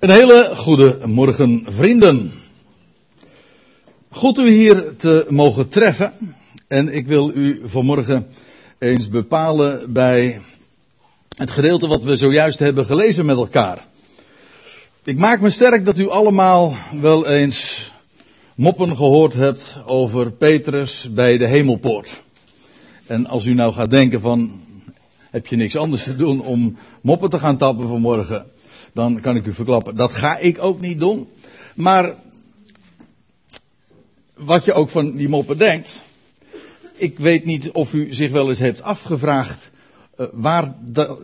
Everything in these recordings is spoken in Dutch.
Een hele goede morgen, vrienden. Goed u hier te mogen treffen. En ik wil u vanmorgen eens bepalen bij het gedeelte wat we zojuist hebben gelezen met elkaar. Ik maak me sterk dat u allemaal wel eens moppen gehoord hebt over Petrus bij de hemelpoort. En als u nou gaat denken van, heb je niks anders te doen om moppen te gaan tappen vanmorgen? Dan kan ik u verklappen, dat ga ik ook niet doen. Maar wat je ook van die moppen denkt, ik weet niet of u zich wel eens heeft afgevraagd uh, waar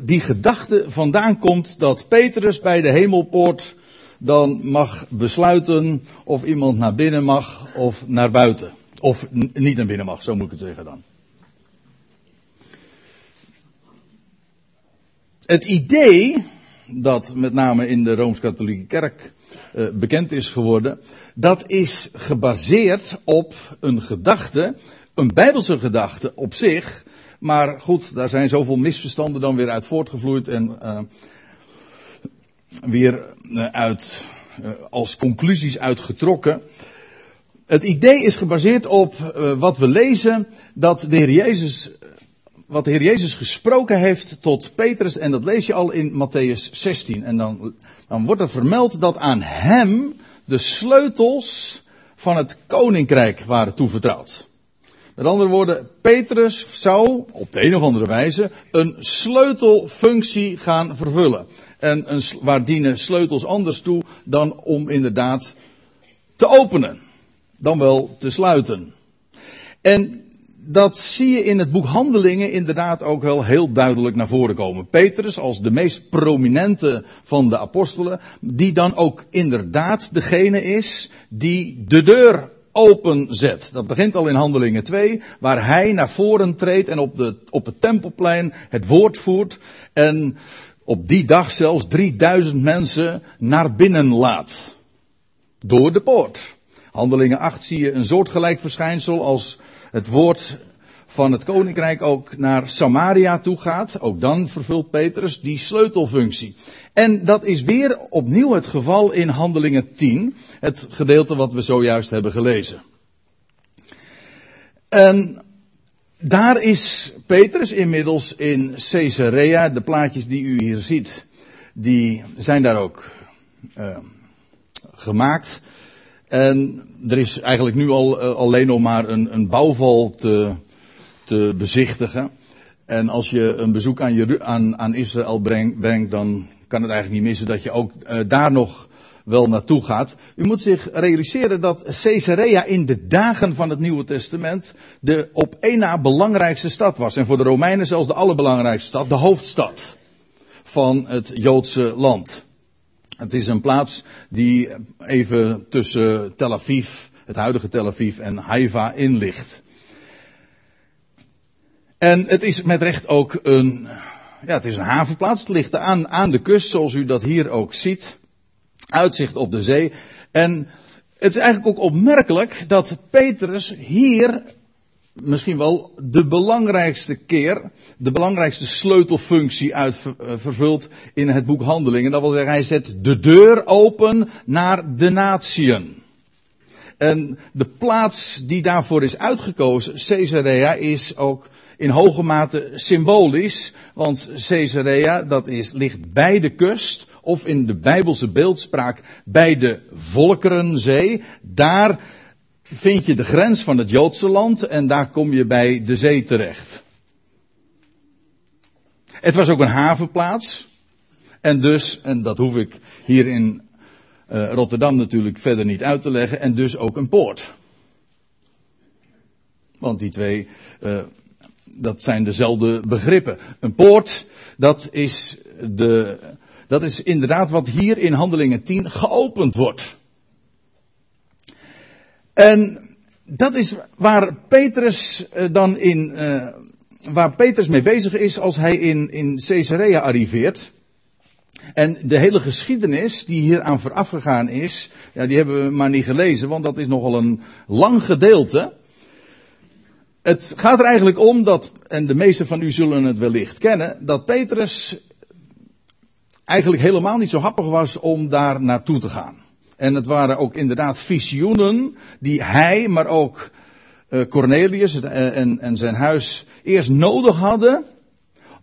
die gedachte vandaan komt dat Petrus bij de hemelpoort dan mag besluiten of iemand naar binnen mag of naar buiten. Of niet naar binnen mag, zo moet ik het zeggen dan. Het idee dat met name in de Rooms-Katholieke Kerk uh, bekend is geworden, dat is gebaseerd op een gedachte, een bijbelse gedachte op zich, maar goed, daar zijn zoveel misverstanden dan weer uit voortgevloeid en uh, weer uh, uit, als conclusies uitgetrokken. Het idee is gebaseerd op wat we lezen dat de Heer Jezus wat de Heer Jezus gesproken heeft tot Petrus, en dat lees je al in Matthäus 16. En dan, dan wordt er vermeld dat aan hem de sleutels van het koninkrijk waren toevertrouwd. Met andere woorden, Petrus zou op de een of andere wijze een sleutelfunctie gaan vervullen. En een, waar dienen sleutels anders toe dan om inderdaad te openen. Dan wel te sluiten. En dat zie je in het boek Handelingen inderdaad ook wel heel duidelijk naar voren komen. Petrus als de meest prominente van de apostelen, die dan ook inderdaad degene is die de deur openzet. Dat begint al in Handelingen 2, waar hij naar voren treedt en op, de, op het tempelplein het woord voert en op die dag zelfs 3000 mensen naar binnen laat. Door de poort. Handelingen 8 zie je een soortgelijk verschijnsel als het woord van het koninkrijk ook naar Samaria toe gaat. Ook dan vervult Petrus die sleutelfunctie. En dat is weer opnieuw het geval in Handelingen 10, het gedeelte wat we zojuist hebben gelezen. En daar is Petrus inmiddels in Caesarea. De plaatjes die u hier ziet, die zijn daar ook uh, gemaakt. En er is eigenlijk nu al uh, alleen nog maar een, een bouwval te, te bezichtigen. En als je een bezoek aan, Jeru aan, aan Israël brengt, dan kan het eigenlijk niet missen dat je ook uh, daar nog wel naartoe gaat. U moet zich realiseren dat Caesarea in de dagen van het Nieuwe Testament de op één na belangrijkste stad was. En voor de Romeinen zelfs de allerbelangrijkste stad, de hoofdstad van het Joodse land. Het is een plaats die even tussen Tel Aviv, het huidige Tel Aviv en Haifa in ligt. En het is met recht ook een, ja, het is een havenplaats. Het ligt aan, aan de kust, zoals u dat hier ook ziet. Uitzicht op de zee. En het is eigenlijk ook opmerkelijk dat Petrus hier misschien wel de belangrijkste keer, de belangrijkste sleutelfunctie uit eh, vervult in het boek Handelingen. Dat wil zeggen, hij zet de deur open naar de natieën. En de plaats die daarvoor is uitgekozen, Caesarea, is ook in hoge mate symbolisch, want Caesarea, dat is, ligt bij de kust, of in de Bijbelse beeldspraak bij de Volkerenzee. Daar vind je de grens van het Joodse land en daar kom je bij de zee terecht. Het was ook een havenplaats. En dus, en dat hoef ik hier in uh, Rotterdam natuurlijk verder niet uit te leggen, en dus ook een poort. Want die twee, uh, dat zijn dezelfde begrippen. Een poort, dat is de, dat is inderdaad wat hier in Handelingen 10 geopend wordt. En dat is waar Petrus eh, dan in, uh, waar Petrus mee bezig is als hij in, in Caesarea arriveert. En de hele geschiedenis die hier aan voorafgegaan is, ja, die hebben we maar niet gelezen, want dat is nogal een lang gedeelte. Het gaat er eigenlijk om dat, en de meesten van u zullen het wellicht kennen, dat Petrus eigenlijk helemaal niet zo happig was om daar naartoe te gaan. En het waren ook inderdaad visioenen die hij, maar ook uh, Cornelius en, en zijn huis eerst nodig hadden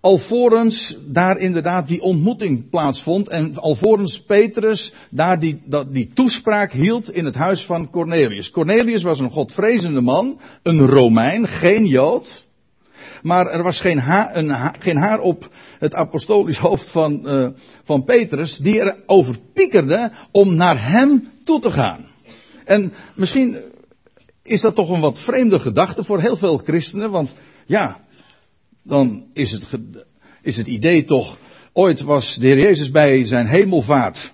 alvorens daar inderdaad die ontmoeting plaatsvond en alvorens Petrus daar die, die toespraak hield in het huis van Cornelius. Cornelius was een godvrezende man, een Romein, geen Jood. Maar er was geen, haar, een, geen haar op het apostolisch hoofd van, uh, van Petrus die erover piekerde om naar hem toe te gaan. En misschien is dat toch een wat vreemde gedachte voor heel veel christenen, want ja, dan is het, is het idee toch, ooit was de Heer Jezus bij zijn hemelvaart,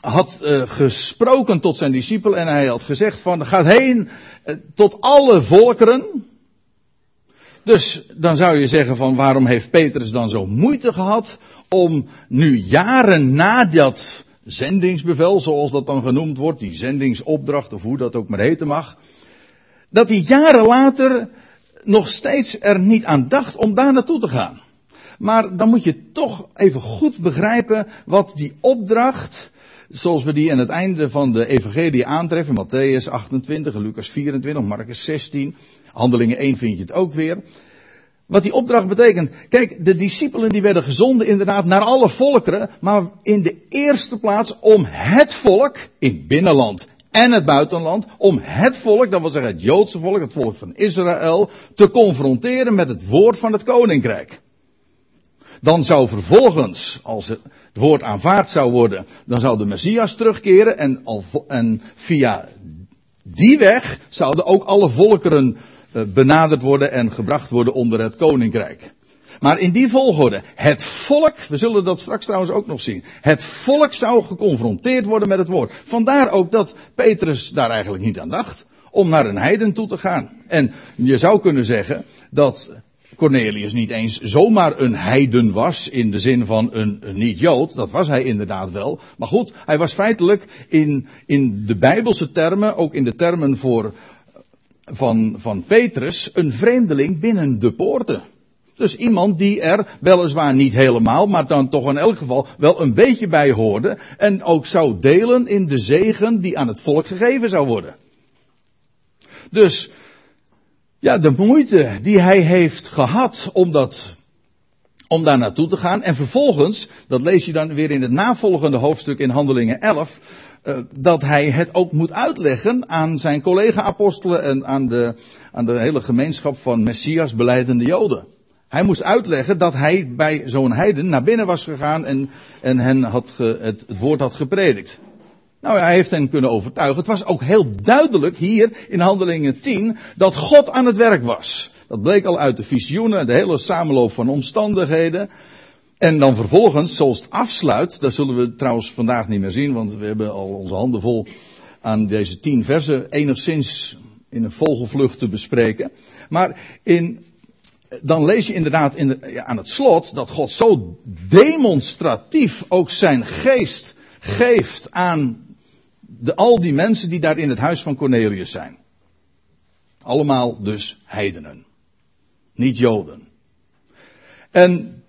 had uh, gesproken tot zijn discipelen en hij had gezegd van, gaat heen uh, tot alle volkeren. Dus dan zou je zeggen van, waarom heeft Petrus dan zo moeite gehad om nu jaren na dat zendingsbevel, zoals dat dan genoemd wordt, die zendingsopdracht of hoe dat ook maar heten mag, dat hij jaren later nog steeds er niet aan dacht om daar naartoe te gaan. Maar dan moet je toch even goed begrijpen wat die opdracht, zoals we die aan het einde van de evangelie aantreffen, Matthäus 28, Lucas 24, Marcus 16, Handelingen 1 vind je het ook weer. Wat die opdracht betekent. Kijk, de discipelen die werden gezonden inderdaad naar alle volkeren, maar in de eerste plaats om het volk in binnenland en het buitenland om het volk, dat wil zeggen het Joodse volk, het volk van Israël, te confronteren met het woord van het koninkrijk. Dan zou vervolgens, als het woord aanvaard zou worden, dan zou de Messias terugkeren en, en via die weg zouden ook alle volkeren eh, benaderd worden en gebracht worden onder het koninkrijk. Maar in die volgorde. Het volk, we zullen dat straks trouwens ook nog zien. Het volk zou geconfronteerd worden met het woord. Vandaar ook dat Petrus daar eigenlijk niet aan dacht. Om naar een heiden toe te gaan. En je zou kunnen zeggen dat Cornelius niet eens zomaar een heiden was in de zin van een, niet-Jood. Dat was hij inderdaad wel. Maar goed, hij was feitelijk in, in de Bijbelse termen, ook in de termen voor, van, van Petrus, een vreemdeling binnen de poorten. Dus iemand die er weliswaar niet helemaal, maar dan toch in elk geval wel een beetje bij hoorde. En ook zou delen in de zegen die aan het volk gegeven zou worden. Dus, ja, de moeite die hij heeft gehad om dat, om daar naartoe te gaan. En vervolgens, dat lees je dan weer in het navolgende hoofdstuk in Handelingen 11, uh, dat hij het ook moet uitleggen aan zijn collega-apostelen en aan de, aan de hele gemeenschap van Messias beleidende Joden. Hij moest uitleggen dat hij bij zo'n heiden naar binnen was gegaan en, en hen had het, het woord had gepredikt. Nou, hij heeft hen kunnen overtuigen. Het was ook heel duidelijk hier in Handelingen 10 dat God aan het werk was. Dat bleek al uit de visioenen, de hele samenloop van omstandigheden. En dan vervolgens, zoals het afsluit, dat zullen we trouwens vandaag niet meer zien, want we hebben al onze handen vol aan deze tien versen enigszins in een vogelvlucht te bespreken. Maar in dan lees je inderdaad in ja, aan het slot dat God zo demonstratief ook zijn geest geeft aan de, al die mensen die daar in het huis van Cornelius zijn. Allemaal dus heidenen. Niet Joden. En,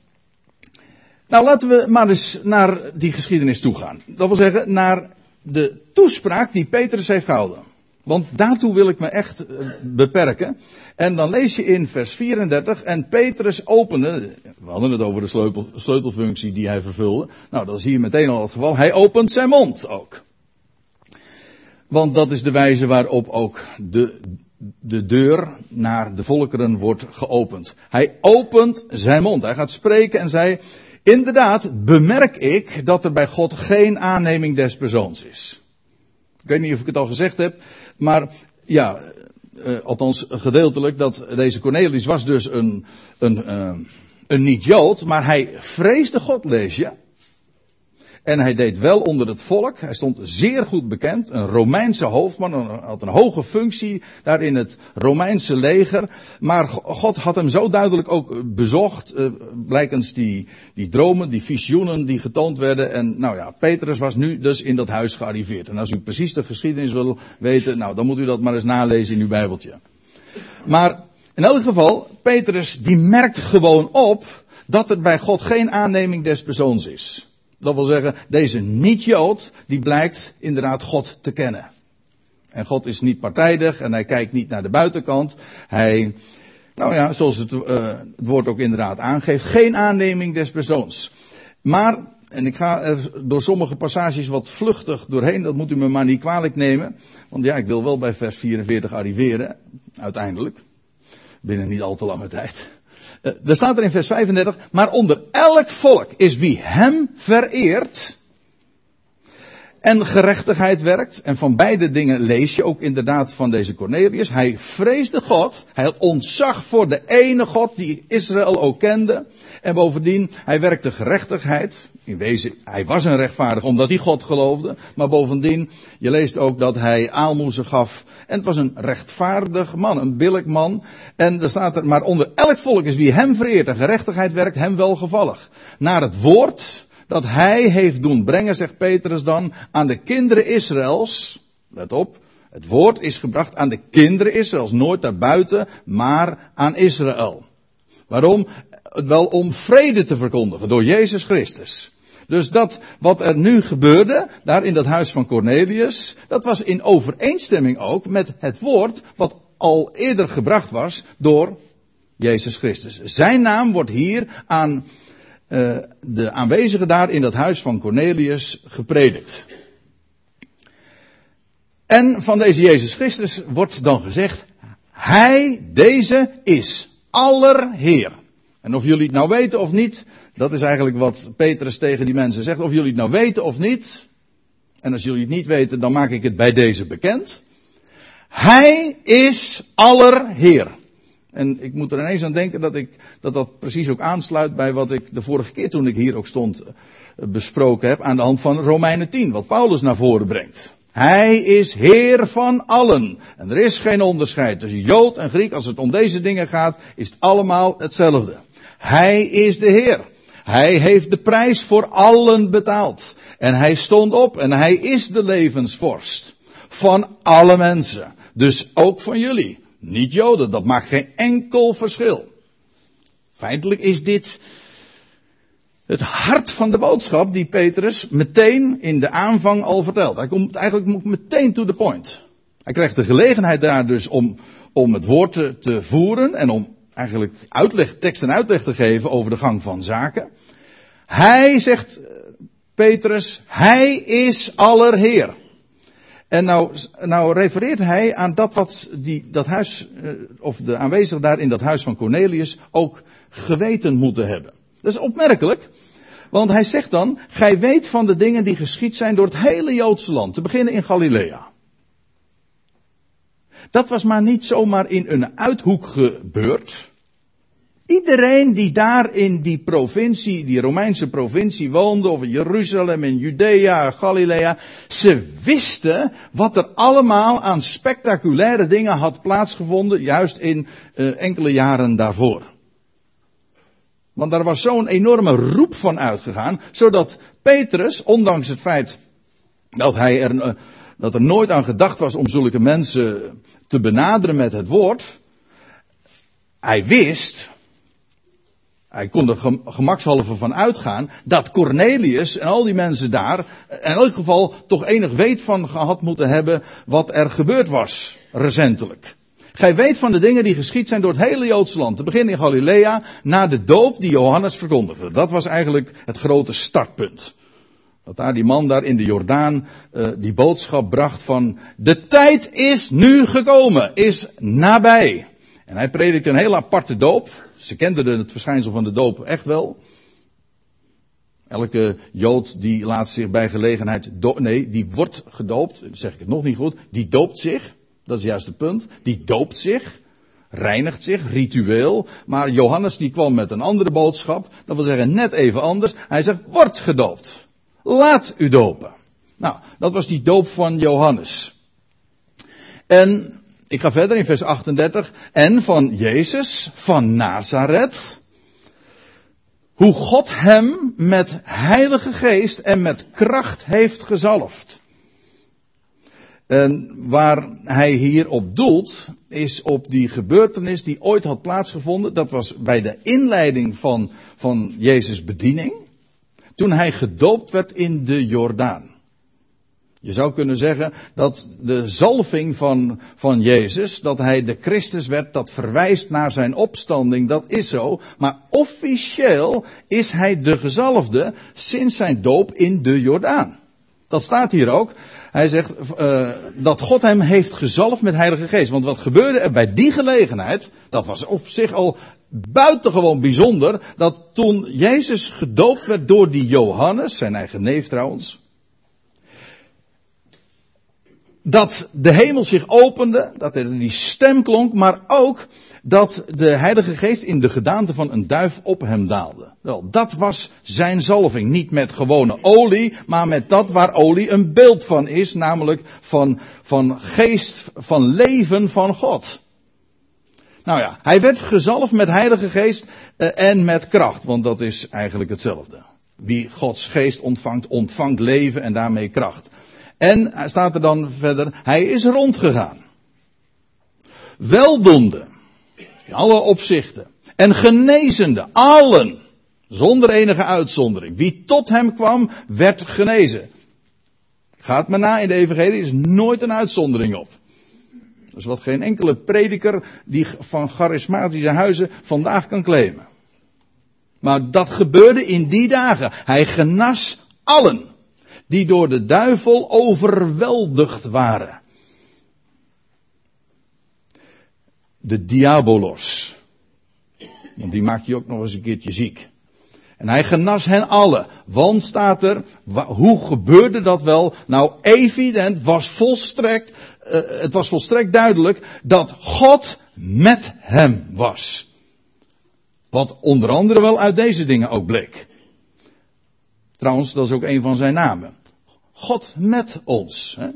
nou laten we maar eens naar die geschiedenis toe gaan. Dat wil zeggen, naar de toespraak die Petrus heeft gehouden. Want daartoe wil ik me echt eh, beperken. En dan lees je in vers 34, en Petrus opende, we hadden het over de sleutel, sleutelfunctie die hij vervulde. Nou, dat is hier meteen al het geval. Hij opent zijn mond ook. Want dat is de wijze waarop ook de, de deur naar de volkeren wordt geopend. Hij opent zijn mond. Hij gaat spreken en zei, inderdaad bemerk ik dat er bij God geen aanneming des persoons is. Ik weet niet of ik het al gezegd heb, maar ja, uh, althans gedeeltelijk, dat deze Cornelius was dus een, een, uh, een niet-Jood, maar hij vreesde God, lees je. En hij deed wel onder het volk. Hij stond zeer goed bekend. Een Romeinse hoofdman. Had een hoge functie daar in het Romeinse leger. Maar God had hem zo duidelijk ook bezocht. Uh, blijkens die, die dromen, die visioenen die getoond werden. En nou ja, Petrus was nu dus in dat huis gearriveerd. En als u precies de geschiedenis wil weten. Nou, dan moet u dat maar eens nalezen in uw Bijbeltje. Maar in elk geval, Petrus die merkt gewoon op dat er bij God geen aanneming des persoons is. Dat wil zeggen, deze niet-Jood, die blijkt inderdaad God te kennen. En God is niet partijdig en hij kijkt niet naar de buitenkant. Hij, nou ja, zoals het, uh, het woord ook inderdaad aangeeft, geen aanneming des persoons. Maar, en ik ga er door sommige passages wat vluchtig doorheen, dat moet u me maar niet kwalijk nemen. Want ja, ik wil wel bij vers 44 arriveren, uiteindelijk. Binnen niet al te lange tijd. Uh, er staat er in vers 35, maar onder elk volk is wie hem vereert, en gerechtigheid werkt. En van beide dingen lees je ook inderdaad van deze Cornelius. Hij vreesde God. Hij had ontzag voor de ene God die Israël ook kende. En bovendien, hij werkte gerechtigheid. In wezen, hij was een rechtvaardig omdat hij God geloofde. Maar bovendien, je leest ook dat hij aalmoezen gaf. En het was een rechtvaardig man, een billig man. En er staat er, maar onder elk volk is wie hem vereert en gerechtigheid werkt, hem welgevallig. Naar het woord, dat hij heeft doen brengen, zegt Petrus dan, aan de kinderen Israëls. Let op, het woord is gebracht aan de kinderen Israëls, nooit daarbuiten, maar aan Israël. Waarom? Wel om vrede te verkondigen door Jezus Christus. Dus dat wat er nu gebeurde, daar in dat huis van Cornelius, dat was in overeenstemming ook met het woord wat al eerder gebracht was door Jezus Christus. Zijn naam wordt hier aan uh, de aanwezigen daar in dat huis van Cornelius gepredikt. En van deze Jezus Christus wordt dan gezegd, Hij, deze, is allerheer. En of jullie het nou weten of niet, dat is eigenlijk wat Petrus tegen die mensen zegt. Of jullie het nou weten of niet, en als jullie het niet weten, dan maak ik het bij deze bekend. Hij is allerheer. En ik moet er ineens aan denken dat, ik, dat dat precies ook aansluit bij wat ik de vorige keer toen ik hier ook stond eh, besproken heb aan de hand van Romeinen 10, wat Paulus naar voren brengt. Hij is Heer van allen. En er is geen onderscheid tussen Jood en Griek. Als het om deze dingen gaat, is het allemaal hetzelfde. Hij is de Heer. Hij heeft de prijs voor allen betaald. En hij stond op en hij is de levensvorst. Van alle mensen. Dus ook van jullie. Niet Joden, dat maakt geen enkel verschil. Feitelijk is dit het hart van de boodschap die Petrus meteen in de aanvang al vertelt. Hij komt eigenlijk meteen to the point. Hij krijgt de gelegenheid daar dus om, om het woord te, te voeren en om eigenlijk uitleg, tekst en uitleg te geven over de gang van zaken. Hij zegt, Petrus, hij is allerheer. En nou, nou refereert hij aan dat wat die, dat huis, eh, of de aanwezigen daar in dat huis van Cornelius ook geweten moeten hebben. Dat is opmerkelijk. Want hij zegt dan, gij weet van de dingen die geschied zijn door het hele Joodse land, te beginnen in Galilea. Dat was maar niet zomaar in een uithoek gebeurd. Iedereen die daar in die provincie, die Romeinse provincie woonde, of in Jeruzalem, in Judea, Galilea, ze wisten wat er allemaal aan spectaculaire dingen had plaatsgevonden, juist in uh, enkele jaren daarvoor. Want daar was zo'n enorme roep van uitgegaan, zodat Petrus, ondanks het feit dat hij er, uh, dat er nooit aan gedacht was om zulke mensen te benaderen met het woord, hij wist, hij kon er gemakshalve van uitgaan dat Cornelius en al die mensen daar in elk geval toch enig weet van gehad moeten hebben wat er gebeurd was recentelijk. Gij weet van de dingen die geschied zijn door het hele Joodse land. Te beginnen in Galilea, na de doop die Johannes verkondigde. Dat was eigenlijk het grote startpunt. Dat daar die man daar in de Jordaan uh, die boodschap bracht van de tijd is nu gekomen, is nabij. En hij predikte een heel aparte doop. Ze kenden het verschijnsel van de doop echt wel. Elke Jood die laat zich bij gelegenheid, nee, die wordt gedoopt, zeg ik het nog niet goed, die doopt zich. Dat is juist het punt. Die doopt zich, reinigt zich, ritueel. Maar Johannes die kwam met een andere boodschap, dat wil zeggen net even anders. Hij zegt, word gedoopt. Laat u dopen. Nou, dat was die doop van Johannes. En ik ga verder in vers 38. En van Jezus van Nazareth. Hoe God hem met heilige geest en met kracht heeft gezalfd. En waar hij hier op doelt, is op die gebeurtenis die ooit had plaatsgevonden. Dat was bij de inleiding van, van Jezus' bediening. Toen hij gedoopt werd in de Jordaan. Je zou kunnen zeggen dat de zalving van, van Jezus, dat hij de Christus werd, dat verwijst naar zijn opstanding, dat is zo. Maar officieel is hij de gezalfde sinds zijn doop in de Jordaan. Dat staat hier ook. Hij zegt uh, dat God hem heeft gezalfd met Heilige Geest. Want wat gebeurde er bij die gelegenheid, dat was op zich al buitengewoon bijzonder, dat toen Jezus gedoopt werd door die Johannes, zijn eigen neef trouwens, dat de hemel zich opende, dat er die stem klonk, maar ook dat de Heilige Geest in de gedaante van een duif op hem daalde. Wel, dat was zijn zalving. Niet met gewone olie, maar met dat waar olie een beeld van is, namelijk van, van geest, van leven van God. Nou ja, hij werd gezalfd met Heilige Geest eh, en met kracht, want dat is eigenlijk hetzelfde. Wie Gods geest ontvangt, ontvangt leven en daarmee kracht. En staat er dan verder, hij is rondgegaan. Weldoende. In alle opzichten. En genezende. Allen. Zonder enige uitzondering. Wie tot hem kwam, werd genezen. Gaat maar na in de evangelie, is nooit een uitzondering op. Dat is wat geen enkele prediker die van charismatische huizen vandaag kan claimen. Maar dat gebeurde in die dagen. Hij genas allen die door de duivel overweldigd waren. De diabolos. Want die maakt je ook nog eens een keertje ziek. En hij genas hen allen. Want staat er, hoe gebeurde dat wel? Nou, evident was volstrekt, uh, het was volstrekt duidelijk dat God met hem was. Wat onder andere wel uit deze dingen ook bleek. Trouwens, dat is ook een van zijn namen. God met ons. Hè?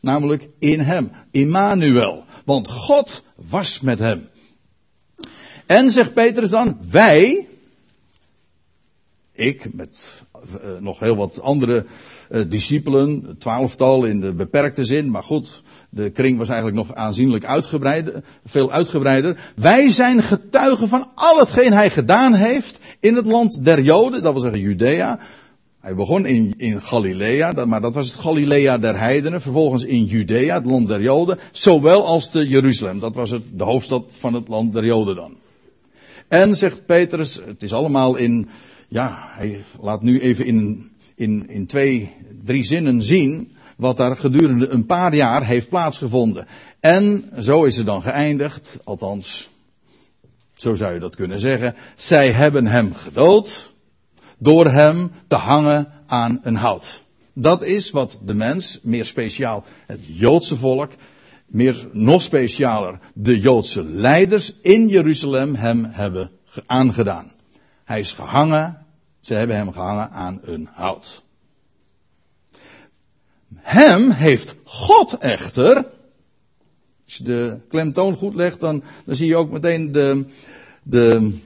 Namelijk in hem. Immanuel. Want God was met hem. En zegt Petrus dan, wij, ik met uh, nog heel wat andere uh, discipelen, twaalftal in de beperkte zin, maar goed, de kring was eigenlijk nog aanzienlijk uitgebreider, veel uitgebreider. Wij zijn getuigen van al hetgeen hij gedaan heeft in het land der Joden, dat wil zeggen Judea, hij begon in, in Galilea, maar dat was het Galilea der heidenen. Vervolgens in Judea, het land der Joden. Zowel als de Jeruzalem. Dat was het, de hoofdstad van het land der Joden dan. En zegt Petrus, het is allemaal in, ja, hij laat nu even in, in, in twee, drie zinnen zien wat daar gedurende een paar jaar heeft plaatsgevonden. En zo is het dan geëindigd, althans, zo zou je dat kunnen zeggen. Zij hebben hem gedood door hem te hangen aan een hout. Dat is wat de mens, meer speciaal het Joodse volk, meer nog specialer de Joodse leiders in Jeruzalem hem hebben aangedaan. Hij is gehangen, ze hebben hem gehangen aan een hout. Hem heeft God echter, als je de klemtoon goed legt, dan, dan zie je ook meteen de, de,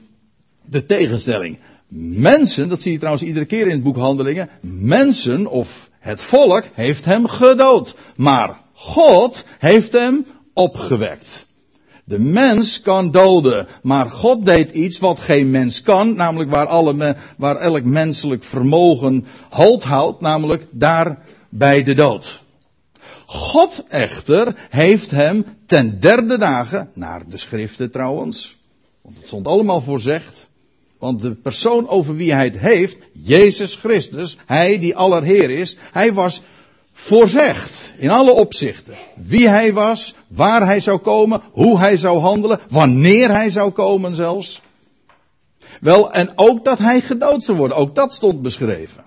de tegenstelling mensen, dat zie je trouwens iedere keer in het boek Handelingen, mensen of het volk heeft hem gedood. Maar God heeft hem opgewekt. De mens kan doden, maar God deed iets wat geen mens kan, namelijk waar, alle, waar elk menselijk vermogen halt houdt, namelijk daar bij de dood. God echter heeft hem ten derde dagen, naar de schriften trouwens, want het stond allemaal voorzegd, want de persoon over wie hij het heeft, Jezus Christus, hij die allerheer is, hij was voorzegd in alle opzichten. Wie hij was, waar hij zou komen, hoe hij zou handelen, wanneer hij zou komen zelfs. Wel, en ook dat hij gedood zou worden, ook dat stond beschreven.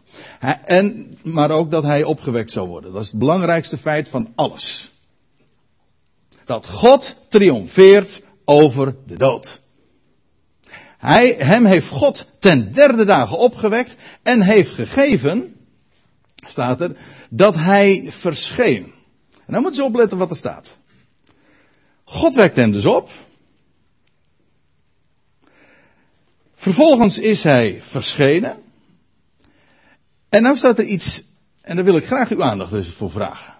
En, maar ook dat hij opgewekt zou worden. Dat is het belangrijkste feit van alles. Dat God triomfeert over de dood. Hij, hem heeft God ten derde dagen opgewekt en heeft gegeven, staat er, dat hij verscheen. En dan moeten ze opletten wat er staat. God wekt hem dus op. Vervolgens is hij verschenen. En nou staat er iets, en daar wil ik graag uw aandacht dus voor vragen.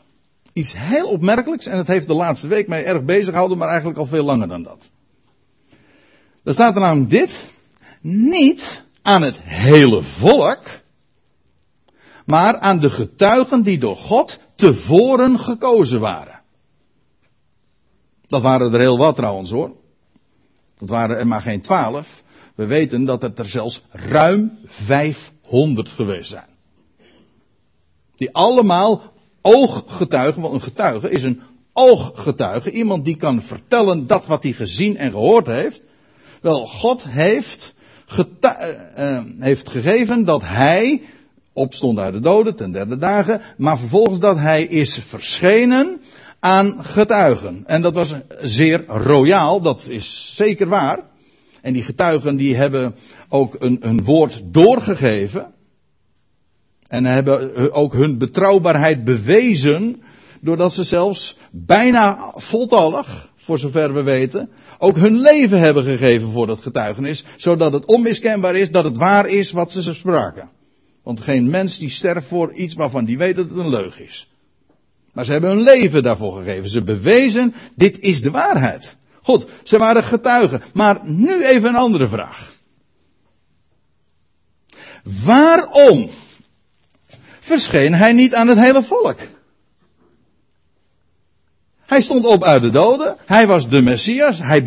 Iets heel opmerkelijks, en het heeft de laatste week mij erg bezig gehouden, maar eigenlijk al veel langer dan dat. Daar staat er namelijk dit. Niet aan het hele volk, maar aan de getuigen die door God tevoren gekozen waren. Dat waren er heel wat trouwens hoor. Dat waren er maar geen twaalf. We weten dat het er zelfs ruim 500 geweest zijn. Die allemaal ooggetuigen, want een getuige is een ooggetuige. Iemand die kan vertellen dat wat hij gezien en gehoord heeft. Wel, God heeft, uh, heeft gegeven dat hij opstond uit de doden ten derde dagen, maar vervolgens dat hij is verschenen aan getuigen. En dat was zeer royaal, dat is zeker waar. En die getuigen die hebben ook een, een woord doorgegeven. En hebben ook hun betrouwbaarheid bewezen. Doordat ze zelfs bijna voltallig, voor zover we weten, ook hun leven hebben gegeven voor dat getuigenis. Zodat het onmiskenbaar is dat het waar is wat ze spraken. Want geen mens die sterft voor iets waarvan die weet dat het een leugen is. Maar ze hebben hun leven daarvoor gegeven. Ze bewezen, dit is de waarheid. Goed, ze waren getuigen. Maar nu even een andere vraag. Waarom verscheen hij niet aan het hele volk? Hij stond op uit de doden. Hij was de Messias. Hij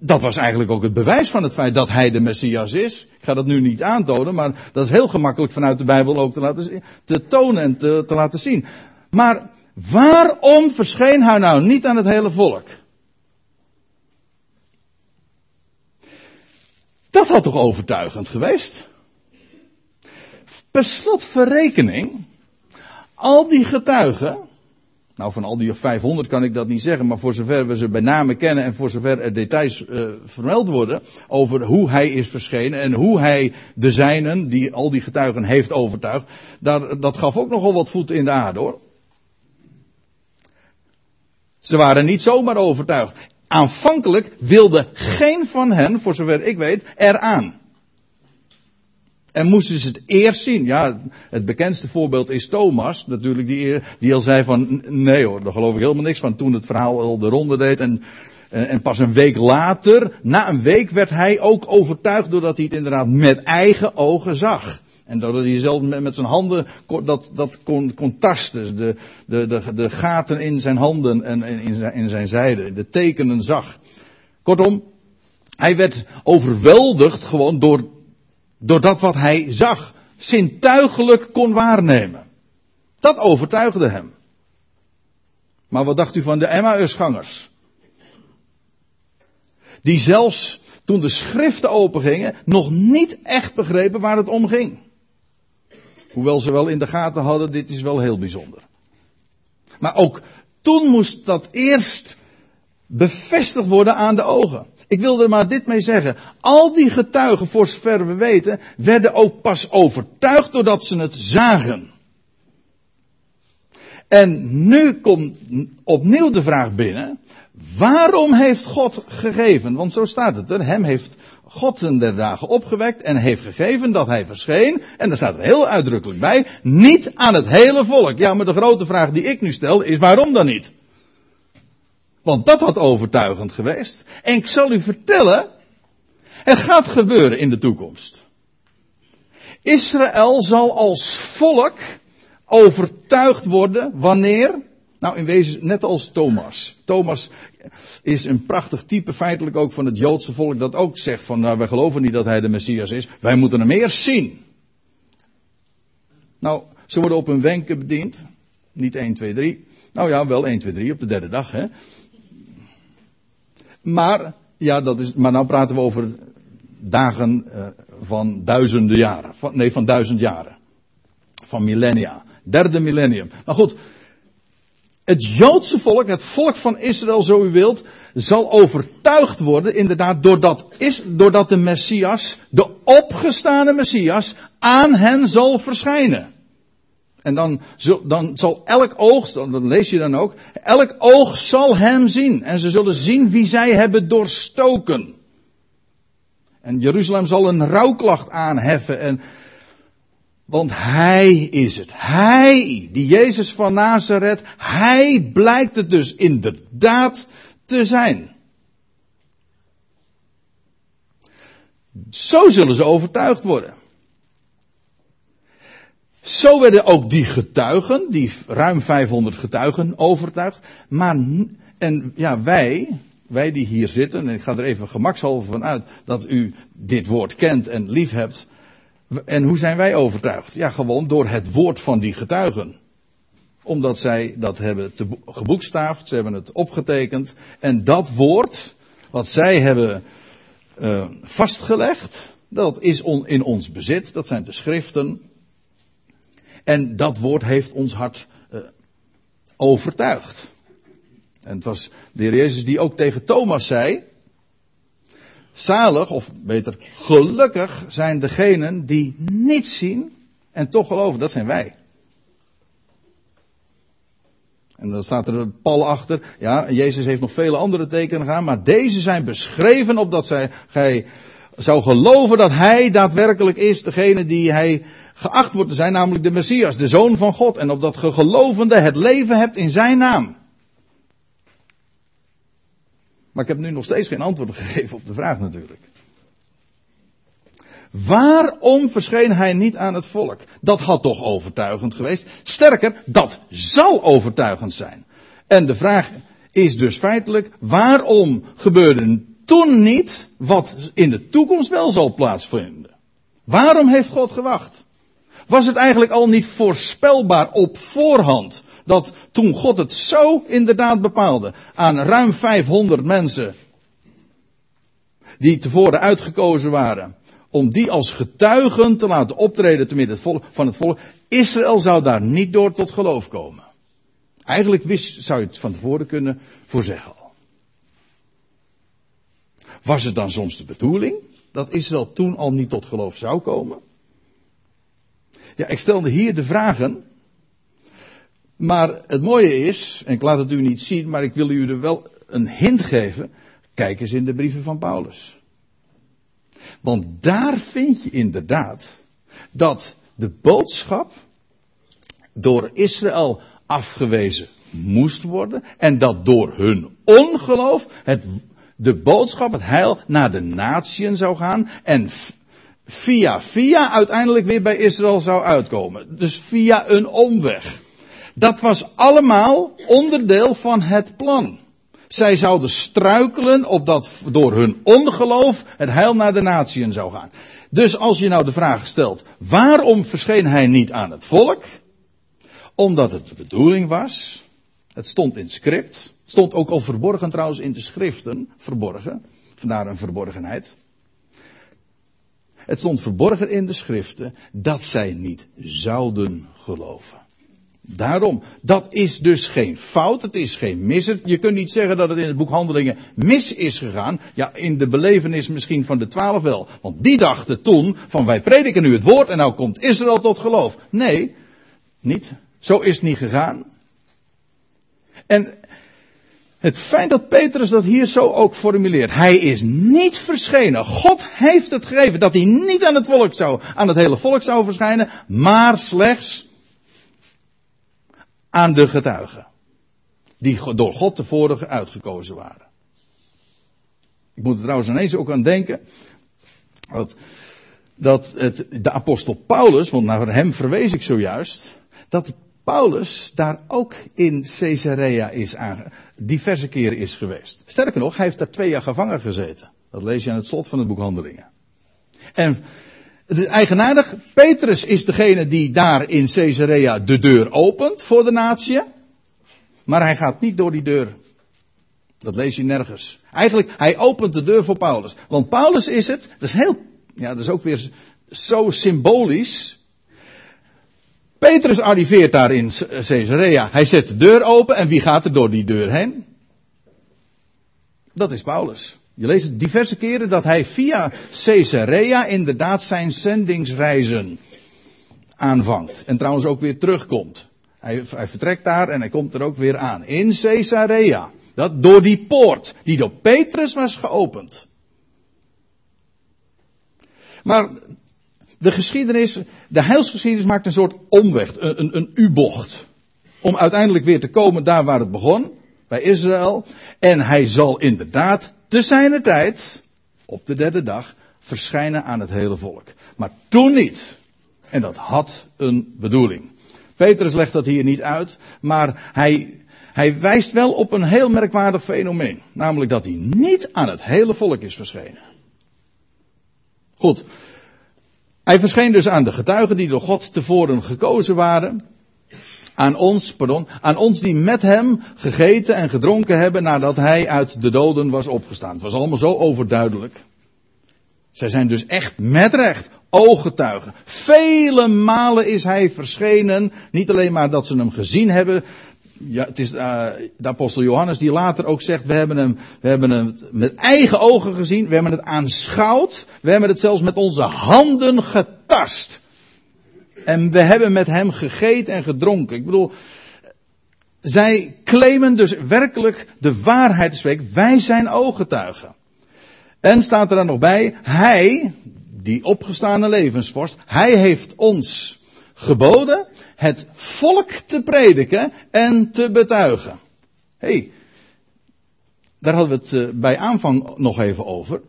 dat was eigenlijk ook het bewijs van het feit dat hij de Messias is. Ik ga dat nu niet aantonen, maar dat is heel gemakkelijk vanuit de Bijbel ook te, laten, te tonen en te, te laten zien. Maar waarom verscheen hij nou niet aan het hele volk? Dat had toch overtuigend geweest? Per slotverrekening, al die getuigen, nou van al die 500 kan ik dat niet zeggen, maar voor zover we ze bij name kennen en voor zover er details uh, vermeld worden over hoe hij is verschenen en hoe hij de zijnen, die al die getuigen heeft overtuigd, daar, dat gaf ook nogal wat voet in de aarde hoor. Ze waren niet zomaar overtuigd. Aanvankelijk wilde geen van hen, voor zover ik weet, eraan. En moesten ze het eerst zien. Ja, het bekendste voorbeeld is Thomas, natuurlijk, die, die al zei van, nee hoor, daar geloof ik helemaal niks van toen het verhaal al de ronde deed. En, en pas een week later, na een week, werd hij ook overtuigd doordat hij het inderdaad met eigen ogen zag. En doordat hij zelf met, zijn handen dat, dat kon, kon tasten. De, de, de, de gaten in zijn handen en in zijn, in zijn zijde. De tekenen zag. Kortom, hij werd overweldigd gewoon door, door dat wat hij zag. Zintuigelijk kon waarnemen. Dat overtuigde hem. Maar wat dacht u van de Emmausgangers? Die zelfs toen de schriften opengingen nog niet echt begrepen waar het om ging. Hoewel ze wel in de gaten hadden, dit is wel heel bijzonder. Maar ook toen moest dat eerst bevestigd worden aan de ogen. Ik wil er maar dit mee zeggen. Al die getuigen, voor zover we weten, werden ook pas overtuigd doordat ze het zagen. En nu komt opnieuw de vraag binnen. Waarom heeft God gegeven? Want zo staat het er. Hem heeft God in der dagen opgewekt en heeft gegeven dat hij verscheen. En daar staat er heel uitdrukkelijk bij. Niet aan het hele volk. Ja, maar de grote vraag die ik nu stel is waarom dan niet? Want dat had overtuigend geweest. En ik zal u vertellen. Het gaat gebeuren in de toekomst. Israël zal als volk overtuigd worden wanneer nou, in wezen net als Thomas. Thomas is een prachtig type feitelijk ook van het Joodse volk dat ook zegt van nou, wij geloven niet dat hij de Messias is. Wij moeten hem eerst zien. Nou, ze worden op hun wenken bediend. Niet 1, 2, 3. Nou ja, wel 1, 2, 3 op de derde dag, hè. Maar, ja, dat is, maar nou praten we over dagen uh, van duizenden jaren. Nee, van duizend jaren. Van millennia. Derde millennium. Maar goed, het Joodse volk, het volk van Israël, zo u wilt, zal overtuigd worden, inderdaad, doordat, is, doordat de Messias, de opgestane Messias, aan hen zal verschijnen. En dan, dan zal elk oog, dat lees je dan ook, elk oog zal hem zien. En ze zullen zien wie zij hebben doorstoken. En Jeruzalem zal een rouwklacht aanheffen en want hij is het. Hij, die Jezus van Nazareth, hij blijkt het dus inderdaad te zijn. Zo zullen ze overtuigd worden. Zo werden ook die getuigen, die ruim 500 getuigen, overtuigd. Maar, en ja, wij, wij die hier zitten, en ik ga er even gemakshalve van uit dat u dit woord kent en lief hebt. En hoe zijn wij overtuigd? Ja, gewoon door het woord van die getuigen. Omdat zij dat hebben te geboekstaafd, ze hebben het opgetekend. En dat woord, wat zij hebben uh, vastgelegd, dat is in ons bezit, dat zijn de schriften. En dat woord heeft ons hart uh, overtuigd. En het was de heer Jezus die ook tegen Thomas zei. Zalig, of beter, gelukkig zijn degenen die niet zien en toch geloven. Dat zijn wij. En dan staat er een pal achter. Ja, Jezus heeft nog vele andere tekenen gedaan, maar deze zijn beschreven opdat zij, gij zou geloven dat hij daadwerkelijk is degene die hij geacht wordt te zijn, namelijk de Messias, de Zoon van God. En opdat ge gelovende het leven hebt in zijn naam. Maar ik heb nu nog steeds geen antwoord gegeven op de vraag natuurlijk. Waarom verscheen hij niet aan het volk? Dat had toch overtuigend geweest. Sterker, dat zou overtuigend zijn. En de vraag is dus feitelijk, waarom gebeurde toen niet wat in de toekomst wel zal plaatsvinden? Waarom heeft God gewacht? Was het eigenlijk al niet voorspelbaar op voorhand dat toen God het zo inderdaad bepaalde aan ruim 500 mensen die tevoren uitgekozen waren om die als getuigen te laten optreden te midden van het volk. Israël zou daar niet door tot geloof komen. Eigenlijk wist, zou je het van tevoren kunnen voorzeggen al. Was het dan soms de bedoeling dat Israël toen al niet tot geloof zou komen? Ja, ik stelde hier de vragen. Maar het mooie is, en ik laat het u niet zien, maar ik wil u er wel een hint geven. Kijk eens in de brieven van Paulus. Want daar vind je inderdaad dat de boodschap door Israël afgewezen moest worden. En dat door hun ongeloof het, de boodschap, het heil, naar de natieën zou gaan. En via via uiteindelijk weer bij Israël zou uitkomen. Dus via een omweg. Dat was allemaal onderdeel van het plan. Zij zouden struikelen opdat door hun ongeloof het heil naar de natieën zou gaan. Dus als je nou de vraag stelt, waarom verscheen hij niet aan het volk? Omdat het de bedoeling was. Het stond in het script. Het stond ook al verborgen trouwens in de schriften. Verborgen. Vandaar een verborgenheid. Het stond verborgen in de schriften dat zij niet zouden geloven. Daarom, dat is dus geen fout, het is geen mis. Je kunt niet zeggen dat het in het boek Handelingen mis is gegaan. Ja, in de belevenis misschien van de twaalf wel. Want die dachten toen van wij prediken nu het woord en nou komt Israël tot geloof. Nee, niet. Zo is het niet gegaan. En het feit dat Petrus dat hier zo ook formuleert. Hij is niet verschenen. God heeft het gegeven dat hij niet aan het volk zou, aan het hele volk zou verschijnen, maar slechts aan de getuigen. Die door God tevoren uitgekozen waren. Ik moet er trouwens ineens ook aan denken. Dat, dat het, de apostel Paulus, want naar hem verwees ik zojuist. Dat Paulus daar ook in Caesarea is aan, diverse keren is geweest. Sterker nog, hij heeft daar twee jaar gevangen gezeten. Dat lees je aan het slot van het boek Handelingen. En het is eigenaardig. Petrus is degene die daar in Caesarea de deur opent voor de natie. Maar hij gaat niet door die deur. Dat lees je nergens. Eigenlijk, hij opent de deur voor Paulus. Want Paulus is het, dat is heel, ja, dat is ook weer zo symbolisch. Petrus arriveert daar in Caesarea. Hij zet de deur open en wie gaat er door die deur heen? Dat is Paulus. Je leest diverse keren dat hij via Caesarea inderdaad zijn zendingsreizen aanvangt. En trouwens ook weer terugkomt. Hij, hij, vertrekt daar en hij komt er ook weer aan. In Caesarea. Dat door die poort die door Petrus was geopend. Maar de geschiedenis, de heilsgeschiedenis maakt een soort omweg, een, een, een U-bocht. Om uiteindelijk weer te komen daar waar het begon, bij Israël. En hij zal inderdaad te zijner tijd, op de derde dag, verschijnen aan het hele volk. Maar toen niet. En dat had een bedoeling. Petrus legt dat hier niet uit, maar hij, hij wijst wel op een heel merkwaardig fenomeen. Namelijk dat hij niet aan het hele volk is verschenen. Goed. Hij verscheen dus aan de getuigen die door God tevoren gekozen waren. Aan ons, pardon, aan ons die met hem gegeten en gedronken hebben nadat hij uit de doden was opgestaan. Het was allemaal zo overduidelijk. Zij zijn dus echt met recht ooggetuigen. Vele malen is hij verschenen. Niet alleen maar dat ze hem gezien hebben. Ja, het is uh, de apostel Johannes die later ook zegt, we hebben, hem, we hebben hem met eigen ogen gezien, we hebben het aanschouwd, we hebben het zelfs met onze handen getast. En we hebben met hem gegeten en gedronken. Ik bedoel, zij claimen dus werkelijk de waarheid te spreken. Wij zijn ooggetuigen. En staat er dan nog bij, hij, die opgestane levensvorst, hij heeft ons geboden het volk te prediken en te betuigen. Hé, hey, daar hadden we het eh, bij aanvang nog even over.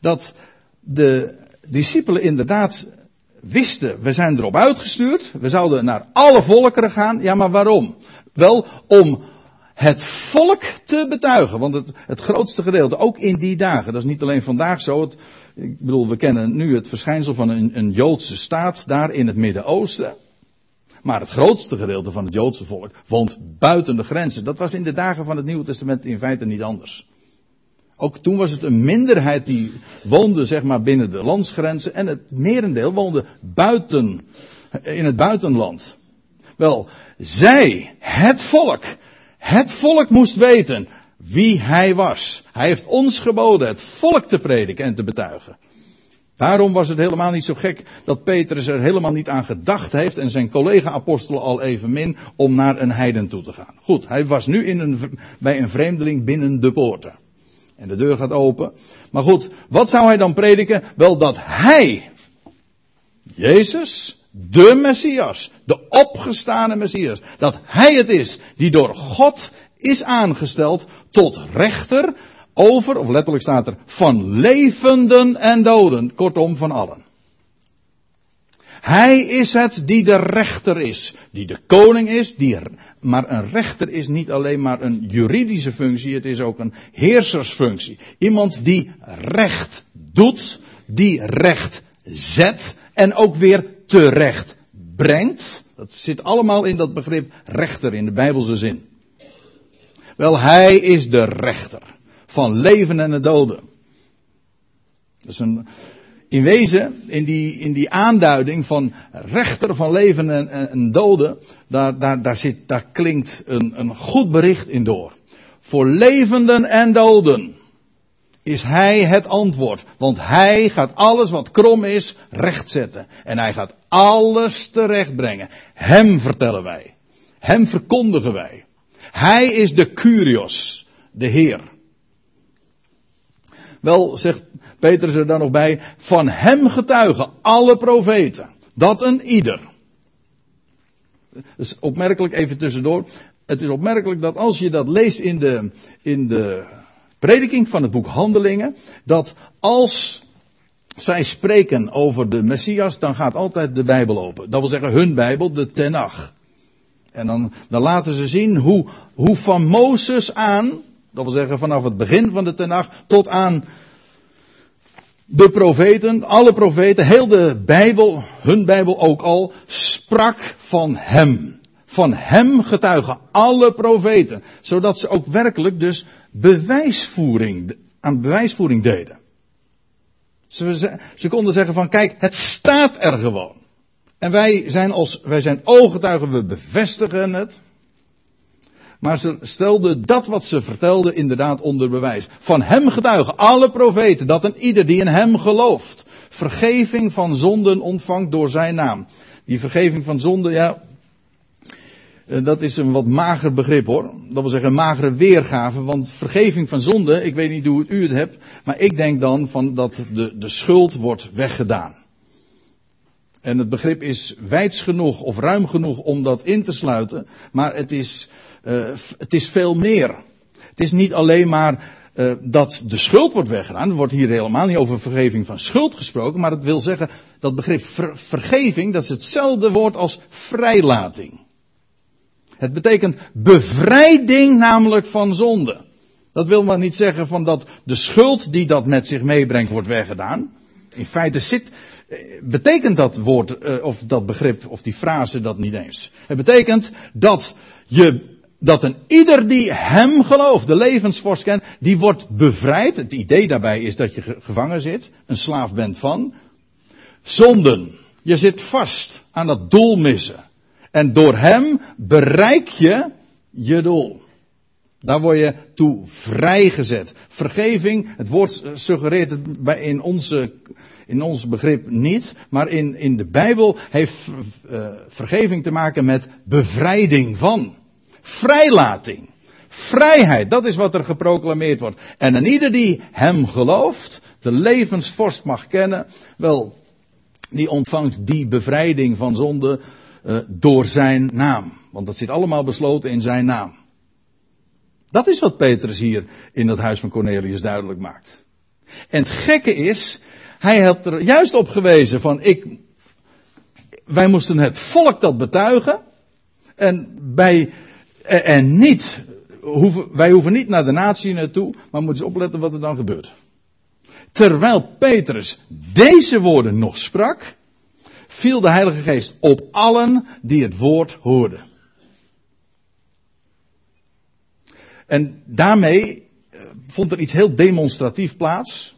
Dat de discipelen inderdaad wisten, we zijn erop uitgestuurd, we zouden naar alle volkeren gaan. Ja, maar waarom? Wel om het volk te betuigen. Want het, grootste gedeelte, ook in die dagen, dat is niet alleen vandaag zo. Het, ik bedoel, we kennen nu het verschijnsel van een, een Joodse staat daar in het Midden-Oosten. Maar het grootste gedeelte van het Joodse volk woont buiten de grenzen. Dat was in de dagen van het Nieuwe Testament in feite niet anders. Ook toen was het een minderheid die woonde zeg maar binnen de landsgrenzen en het merendeel woonde buiten, in het buitenland. Wel, zij, het volk, het volk moest weten wie hij was. Hij heeft ons geboden het volk te prediken en te betuigen. Daarom was het helemaal niet zo gek dat Petrus er helemaal niet aan gedacht heeft en zijn collega-apostel al evenmin om naar een heiden toe te gaan. Goed, hij was nu in een, bij een vreemdeling binnen de poorten. En de deur gaat open. Maar goed, wat zou hij dan prediken? Wel dat hij, Jezus, de Messias, de opgestane Messias, dat hij het is die door God is aangesteld tot rechter over, of letterlijk staat er, van levenden en doden, kortom van allen. Hij is het die de rechter is, die de koning is, die, maar een rechter is niet alleen maar een juridische functie, het is ook een heersersfunctie. Iemand die recht doet, die recht zet en ook weer terecht brengt. Dat zit allemaal in dat begrip rechter in de Bijbelse zin. Wel, hij is de rechter van leven en de doden. Is een, in wezen, in die, in die aanduiding van rechter van leven en, en, en doden, daar, daar, daar, zit, daar klinkt een, een goed bericht in door. Voor levenden en doden is hij het antwoord. Want hij gaat alles wat krom is rechtzetten. En hij gaat alles terechtbrengen. Hem vertellen wij. Hem verkondigen wij. Hij is de Curios, de Heer. Wel, zegt Petrus er dan nog bij, van hem getuigen alle profeten. Dat een ieder. Dus opmerkelijk even tussendoor. Het is opmerkelijk dat als je dat leest in de, in de prediking van het boek Handelingen, dat als zij spreken over de Messias, dan gaat altijd de Bijbel open. Dat wil zeggen hun Bijbel, de Tenach. En dan, dan laten ze zien hoe, hoe van Mozes aan, dat wil zeggen vanaf het begin van de Tenach tot aan de profeten, alle profeten, heel de Bijbel, hun Bijbel ook al, sprak van hem. Van hem getuigen alle profeten. Zodat ze ook werkelijk dus bewijsvoering, aan bewijsvoering deden. Ze, ze konden zeggen van kijk, het staat er gewoon. En wij zijn als, wij zijn ooggetuigen, we bevestigen het. Maar ze stelden dat wat ze vertelden inderdaad onder bewijs. Van hem getuigen alle profeten dat een ieder die in hem gelooft vergeving van zonden ontvangt door zijn naam. Die vergeving van zonden, ja, dat is een wat mager begrip hoor. Dat wil zeggen een magere weergave, want vergeving van zonde, ik weet niet hoe u het hebt, maar ik denk dan van dat de, de schuld wordt weggedaan. En het begrip is wijds genoeg of ruim genoeg om dat in te sluiten, maar het is, uh, het is veel meer. Het is niet alleen maar uh, dat de schuld wordt weggedaan. Er wordt hier helemaal niet over vergeving van schuld gesproken, maar het wil zeggen dat begrip ver, vergeving, dat is hetzelfde woord als vrijlating. Het betekent bevrijding namelijk van zonde. Dat wil maar niet zeggen van dat de schuld die dat met zich meebrengt wordt weggedaan. In feite zit, eh, betekent dat woord, eh, of dat begrip, of die frase dat niet eens. Het betekent dat je, dat een ieder die hem gelooft, de levensvorst kent, die wordt bevrijd. Het idee daarbij is dat je gevangen zit, een slaaf bent van zonden. Je zit vast aan dat doel missen. En door hem bereik je je doel. Daar word je toe vrijgezet. Vergeving, het woord suggereert het in, onze, in ons begrip niet, maar in, in de Bijbel heeft uh, vergeving te maken met bevrijding van. Vrijlating. Vrijheid, dat is wat er geproclameerd wordt. En een ieder die hem gelooft, de levensvorst mag kennen, wel, die ontvangt die bevrijding van zonde uh, door zijn naam. Want dat zit allemaal besloten in zijn naam. Dat is wat Petrus hier in het huis van Cornelius duidelijk maakt. En het gekke is, hij had er juist op gewezen van ik, wij moesten het volk dat betuigen. En bij, en niet, wij hoeven niet naar de natie naartoe, maar moeten eens opletten wat er dan gebeurt. Terwijl Petrus deze woorden nog sprak, viel de Heilige Geest op allen die het woord hoorden. En daarmee eh, vond er iets heel demonstratief plaats.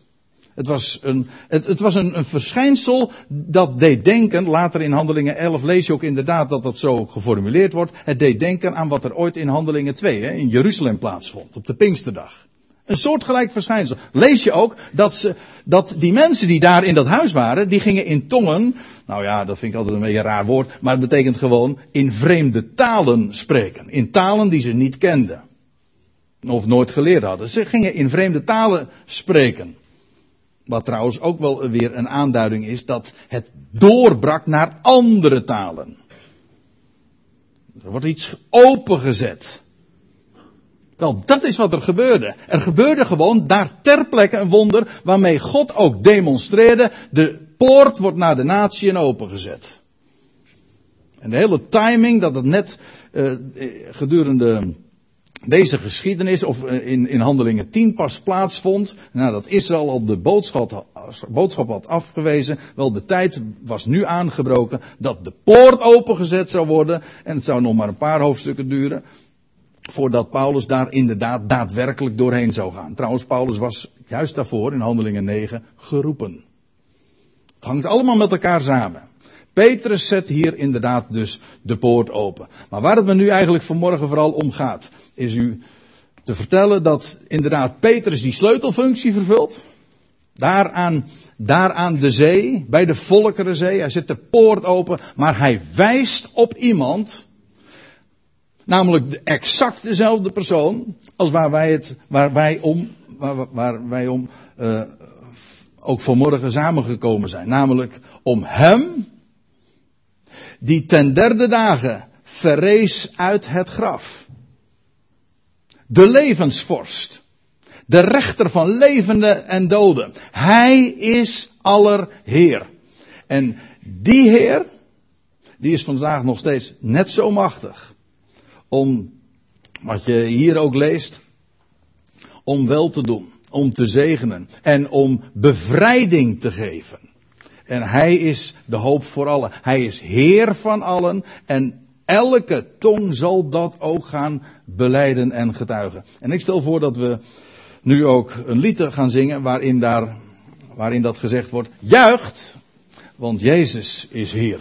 Het was, een, het, was een, een, verschijnsel dat deed denken, later in Handelingen 11 lees je ook inderdaad dat dat zo geformuleerd wordt. Het deed denken aan wat er ooit in Handelingen 2 hè, in Jeruzalem plaatsvond, op de Pinksterdag. Een soortgelijk verschijnsel. Lees je ook dat, ze, dat die mensen die daar in dat huis waren, die gingen in tongen. Nou ja, dat vind ik altijd een beetje een raar woord, maar het betekent gewoon in vreemde talen spreken. In talen die ze niet kenden. Of nooit geleerd hadden. Ze gingen in vreemde talen spreken. Wat trouwens ook wel weer een aanduiding is dat het doorbrak naar andere talen. Er wordt iets opengezet. Wel, dat is wat er gebeurde. Er gebeurde gewoon daar ter plekke een wonder waarmee God ook demonstreerde. De poort wordt naar de natieën opengezet. En de hele timing dat het net uh, gedurende deze geschiedenis, of eh, in, in handelingen 10 pas plaatsvond, nadat Israël al de boodschap, boodschap had afgewezen, wel de tijd was nu aangebroken dat de poort opengezet zou worden, en het zou nog maar een paar hoofdstukken duren, voordat Paulus daar inderdaad daadwerkelijk doorheen zou gaan. Trouwens, Paulus was juist daarvoor in handelingen 9 geroepen. Het hangt allemaal met elkaar samen. Petrus zet hier inderdaad dus de poort open. Maar waar het me nu eigenlijk vanmorgen vooral om gaat, is u te vertellen dat inderdaad Petrus die sleutelfunctie vervult. Daar aan, daar aan de zee, bij de Volkerenzee. Hij zet de poort open, maar hij wijst op iemand. Namelijk de exact dezelfde persoon als waar wij het, waar wij om, waar, wij om, uh, ook vanmorgen samengekomen zijn. Namelijk om hem die ten derde dagen verrees uit het graf. De levensvorst. De rechter van levenden en doden. Hij is aller Heer. En die Heer, die is vandaag nog steeds net zo machtig. Om, wat je hier ook leest, om wel te doen, om te zegenen en om bevrijding te geven. En hij is de hoop voor allen. Hij is Heer van allen. En elke tong zal dat ook gaan beleiden en getuigen. En ik stel voor dat we nu ook een lied gaan zingen waarin, daar, waarin dat gezegd wordt. Juicht, want Jezus is Heer.